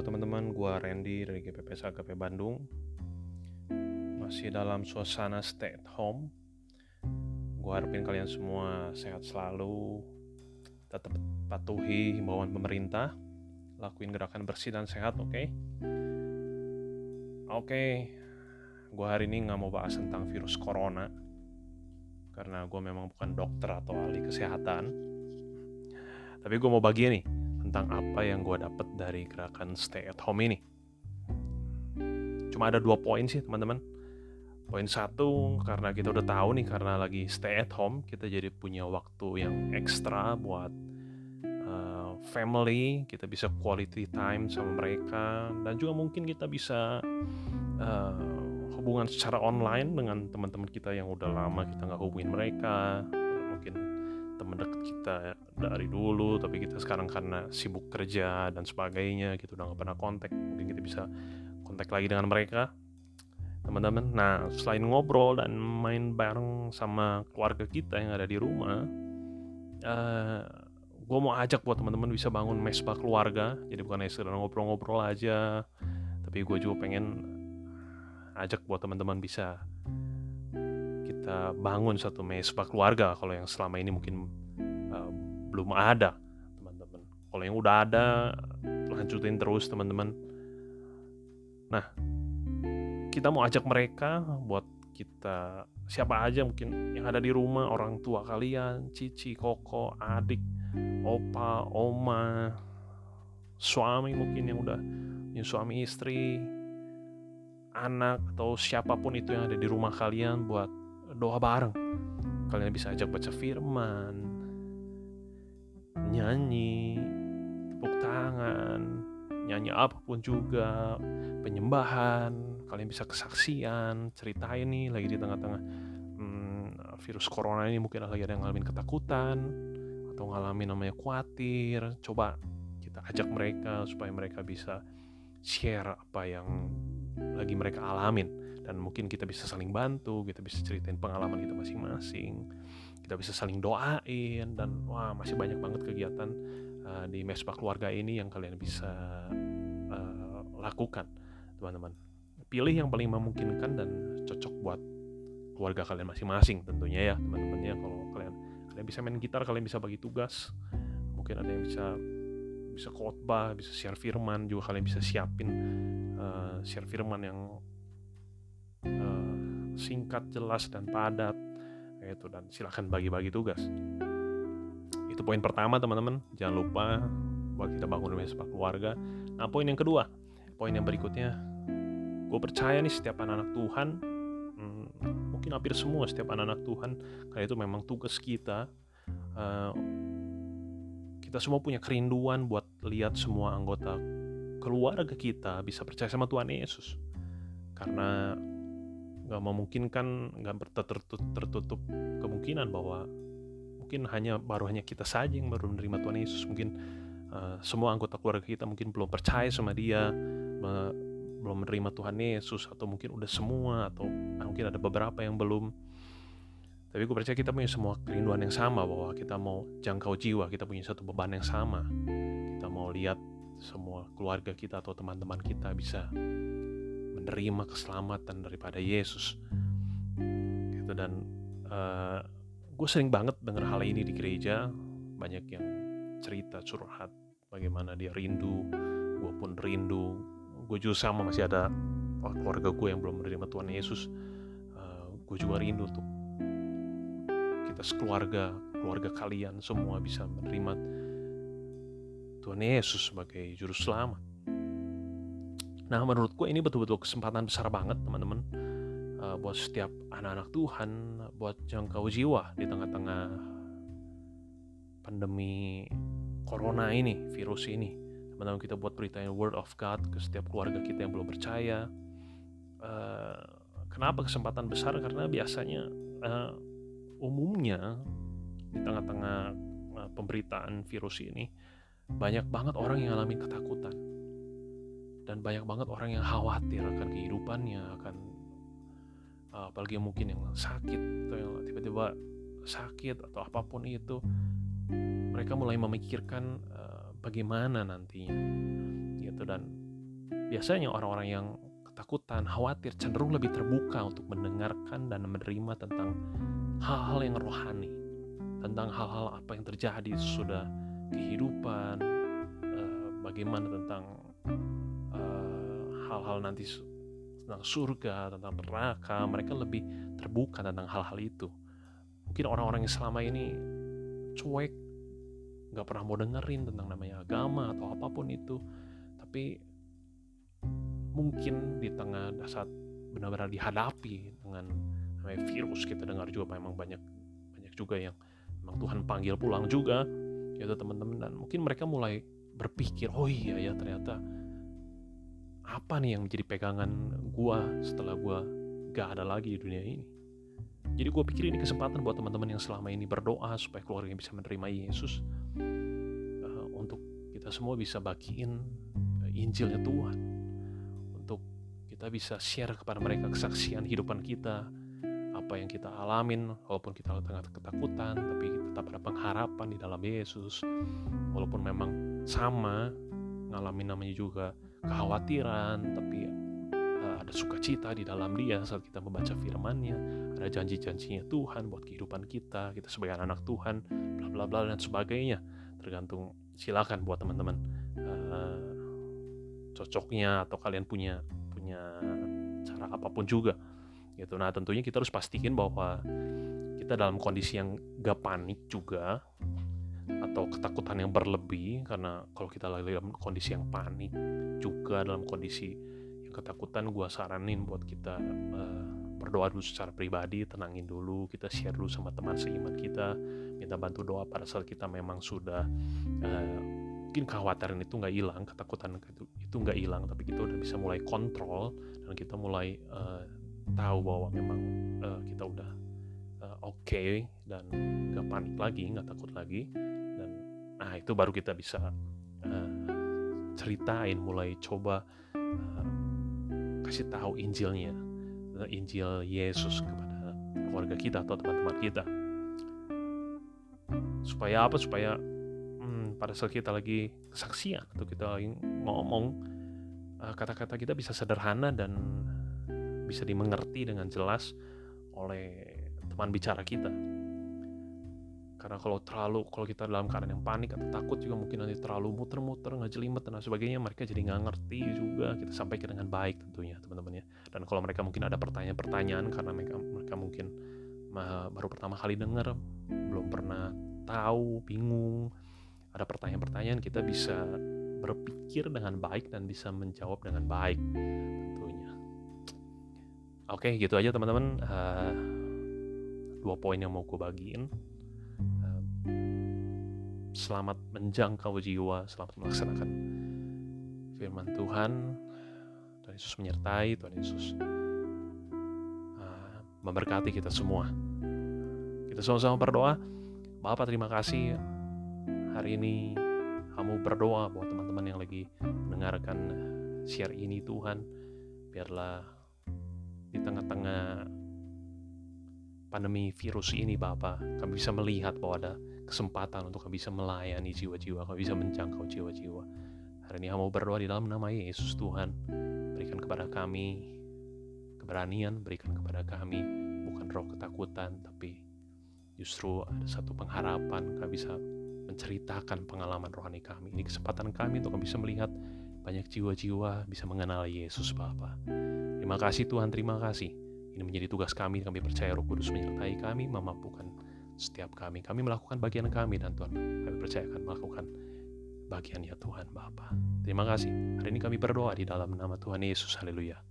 Teman-teman, gua Randy dari GPPS AKP Bandung. Masih dalam suasana stay at home. Gua harapin kalian semua sehat selalu, tetap patuhi himbauan pemerintah, lakuin gerakan bersih dan sehat, oke? Okay? Oke, okay. gua hari ini nggak mau bahas tentang virus corona, karena gue memang bukan dokter atau ahli kesehatan. Tapi gue mau bagi nih, tentang apa yang gue dapet dari gerakan stay at home ini. Cuma ada dua poin sih teman-teman. Poin satu karena kita udah tahu nih karena lagi stay at home kita jadi punya waktu yang ekstra buat uh, family, kita bisa quality time sama mereka dan juga mungkin kita bisa uh, hubungan secara online dengan teman-teman kita yang udah lama kita nggak hubungin mereka teman dekat kita dari dulu tapi kita sekarang karena sibuk kerja dan sebagainya gitu udah gak pernah kontak mungkin kita bisa kontak lagi dengan mereka teman-teman. Nah selain ngobrol dan main bareng sama keluarga kita yang ada di rumah uh, eh, gue mau ajak buat teman-teman bisa bangun mesbah keluarga. Jadi bukan hanya sekedar ngobrol-ngobrol aja tapi gue juga pengen ajak buat teman-teman bisa kita bangun satu mesbah keluarga kalau yang selama ini mungkin uh, belum ada teman-teman. Kalau yang udah ada lanjutin terus teman-teman. Nah kita mau ajak mereka buat kita siapa aja mungkin yang ada di rumah orang tua kalian cici koko adik opa oma suami mungkin yang udah yang suami istri anak atau siapa pun itu yang ada di rumah kalian buat doa bareng. Kalian bisa ajak baca firman, nyanyi, tepuk tangan, nyanyi apa pun juga, penyembahan, kalian bisa kesaksian, ceritain nih lagi di tengah-tengah hmm, virus corona ini mungkin lagi ada yang ngalamin ketakutan atau ngalamin namanya khawatir, coba kita ajak mereka supaya mereka bisa share apa yang lagi mereka alamin. Dan mungkin kita bisa saling bantu kita bisa ceritain pengalaman kita masing-masing. Kita bisa saling doain dan wah masih banyak banget kegiatan uh, di mesbah keluarga ini yang kalian bisa uh, lakukan teman-teman. Pilih yang paling memungkinkan dan cocok buat keluarga kalian masing-masing tentunya ya teman-teman ya. Kalau kalian kalian bisa main gitar kalian bisa bagi tugas. Mungkin ada yang bisa bisa khotbah bisa share firman juga kalian bisa siapin uh, share firman yang uh, singkat, jelas dan padat itu dan silahkan bagi-bagi tugas. Itu poin pertama teman-teman. Jangan lupa buat kita bangun sepak keluarga. Nah poin yang kedua, poin yang berikutnya, gue percaya nih setiap anak-anak Tuhan, hmm, mungkin hampir semua setiap anak-anak Tuhan, karena itu memang tugas kita. Uh, kita semua punya kerinduan buat lihat semua anggota keluarga kita bisa percaya sama Tuhan Yesus. Karena nggak memungkinkan nggak tertutup, tertutup kemungkinan bahwa mungkin hanya baru hanya kita saja yang baru menerima Tuhan Yesus. Mungkin uh, semua anggota keluarga kita mungkin belum percaya sama Dia belum menerima Tuhan Yesus atau mungkin udah semua atau mungkin ada beberapa yang belum. Tapi gue percaya kita punya semua kerinduan yang sama bahwa kita mau jangkau jiwa kita punya satu beban yang sama. Kita mau lihat semua keluarga kita atau teman-teman kita bisa menerima keselamatan daripada Yesus. Gitu dan uh, eh, gue sering banget dengar hal ini di gereja. Banyak yang cerita curhat bagaimana dia rindu gue pun rindu. Gue juga sama masih ada keluarga gue yang belum menerima Tuhan Yesus. Uh, eh, gue juga rindu untuk kita sekeluarga keluarga kalian semua bisa menerima Tuhan Yesus sebagai juru selamat Nah menurut gue ini betul-betul kesempatan besar banget teman-teman uh, buat setiap anak-anak Tuhan buat jangkau jiwa di tengah-tengah pandemi corona ini, virus ini. Teman-teman kita buat beritain word of God ke setiap keluarga kita yang belum percaya. Uh, kenapa kesempatan besar? Karena biasanya uh, umumnya di tengah-tengah pemberitaan virus ini banyak banget orang yang alami ketakutan. Dan banyak banget orang yang khawatir akan kehidupannya akan uh, apalagi mungkin yang sakit atau yang tiba-tiba sakit atau apa pun itu mereka mulai memikirkan uh, bagaimana nantinya gitu. Dan biasanya orang-orang yang ketakutan, khawatir, cenderung lebih terbuka untuk mendengarkan dan menerima tentang hal-hal yang rohani, tentang hal-hal apa yang terjadi sudah kehidupan, uh, bagaimana tentang eh, hal-hal uh, nanti tentang surga, tentang neraka, mereka lebih terbuka tentang hal-hal itu. Mungkin orang-orang yang selama ini cuek, nggak pernah mau dengerin tentang namanya agama atau apa pun itu, tapi mungkin di tengah saat benar-benar dihadapi dengan namanya virus kita dengar juga memang banyak banyak juga yang memang Tuhan panggil pulang juga yaitu teman-teman dan mungkin mereka mulai berpikir oh iya ya ternyata apa nih yang menjadi pegangan gua setelah gua gak ada lagi di dunia ini? Jadi gue pikir ini kesempatan buat teman-teman yang selama ini berdoa supaya keluarga bisa menerima Yesus uh, untuk kita semua bisa bagiin uh, Injilnya Tuhan. Untuk kita bisa share kepada mereka kesaksian hidupan kita apa yang kita alamin walaupun kita tengah ketakutan tapi tetap ada pengharapan di dalam Yesus. Walaupun memang sama ngalamin namanya juga kekhawatiran tapi uh, ada sukacita di dalam dia saat kita membaca firman-Nya. Ada janji-janjinya Tuhan buat kehidupan kita kita sebagai anak Tuhan bla bla bla dan sebagainya. Tergantung silakan buat teman-teman uh, cocoknya atau kalian punya punya cara apa pun juga gitu. Nah tentunya kita harus pastiin bahwa kita dalam kondisi yang gak panik juga atau ketakutan yang berlebih karena kalau kita lagi dalam kondisi yang panik juga dalam kondisi yang ketakutan gue saranin buat kita uh, berdoa dulu secara pribadi tenangin dulu kita share dulu sama teman seiman kita minta bantu doa pada saat kita memang sudah uh, mungkin kekhawatiran itu nggak hilang ketakutan itu itu nggak hilang tapi kita udah bisa mulai kontrol dan kita mulai uh, tahu bahwa memang uh, kita udah uh, oke okay dan nggak panik lagi nggak takut lagi dan nah itu baru kita bisa uh, ceritain mulai coba uh, kasih tahu Injilnya Injil Yesus kepada keluarga kita atau teman-teman kita. Supaya apa? Supaya hmm, pada saat kita lagi kesaksian atau kita lagi ngomong kata-kata uh, kita bisa sederhana dan bisa dimengerti dengan jelas oleh teman bicara kita. Karena kalau terlalu, kalau kita dalam keadaan yang panik atau takut juga mungkin nanti terlalu muter-muter, ngejelimet dan sebagainya, mereka jadi nggak ngerti juga. Kita sampaikan dengan baik tentunya teman-teman ya. Dan kalau mereka mungkin ada pertanyaan-pertanyaan karena mereka, mereka mungkin baru pertama kali dengar, belum pernah tahu, bingung, ada pertanyaan-pertanyaan kita bisa berpikir dengan baik dan bisa menjawab dengan baik Oke, gitu aja teman-teman. Uh, dua poin yang mau gue bagiin. Uh, selamat menjangkau jiwa, selamat melaksanakan firman Tuhan. Tuhan Yesus menyertai, Tuhan Yesus uh, memberkati kita semua. Kita sama-sama berdoa. Bapak terima kasih hari ini kamu berdoa buat teman-teman yang lagi mendengarkan share ini Tuhan. Biarlah di tengah-tengah pandemi virus ini Bapak, kami bisa melihat bahwa ada kesempatan untuk kami bisa melayani jiwa-jiwa, kami bisa menjangkau jiwa-jiwa. Hari ini kami berdoa di dalam nama Yesus Tuhan, berikan kepada kami keberanian, berikan kepada kami bukan roh ketakutan, tapi justru ada satu pengharapan kami bisa menceritakan pengalaman rohani kami. Ini kesempatan kami untuk kami bisa melihat banyak jiwa-jiwa bisa mengenal Yesus Bapa. Terima kasih Tuhan, terima kasih. Ini menjadi tugas kami, kami percaya Roh Kudus menyertai kami, memampukan setiap kami. Kami melakukan bagian kami dan Tuhan, kami percaya akan melakukan bagian ya Tuhan Bapa. Terima kasih. Hari ini kami berdoa di dalam nama Tuhan Yesus. Haleluya.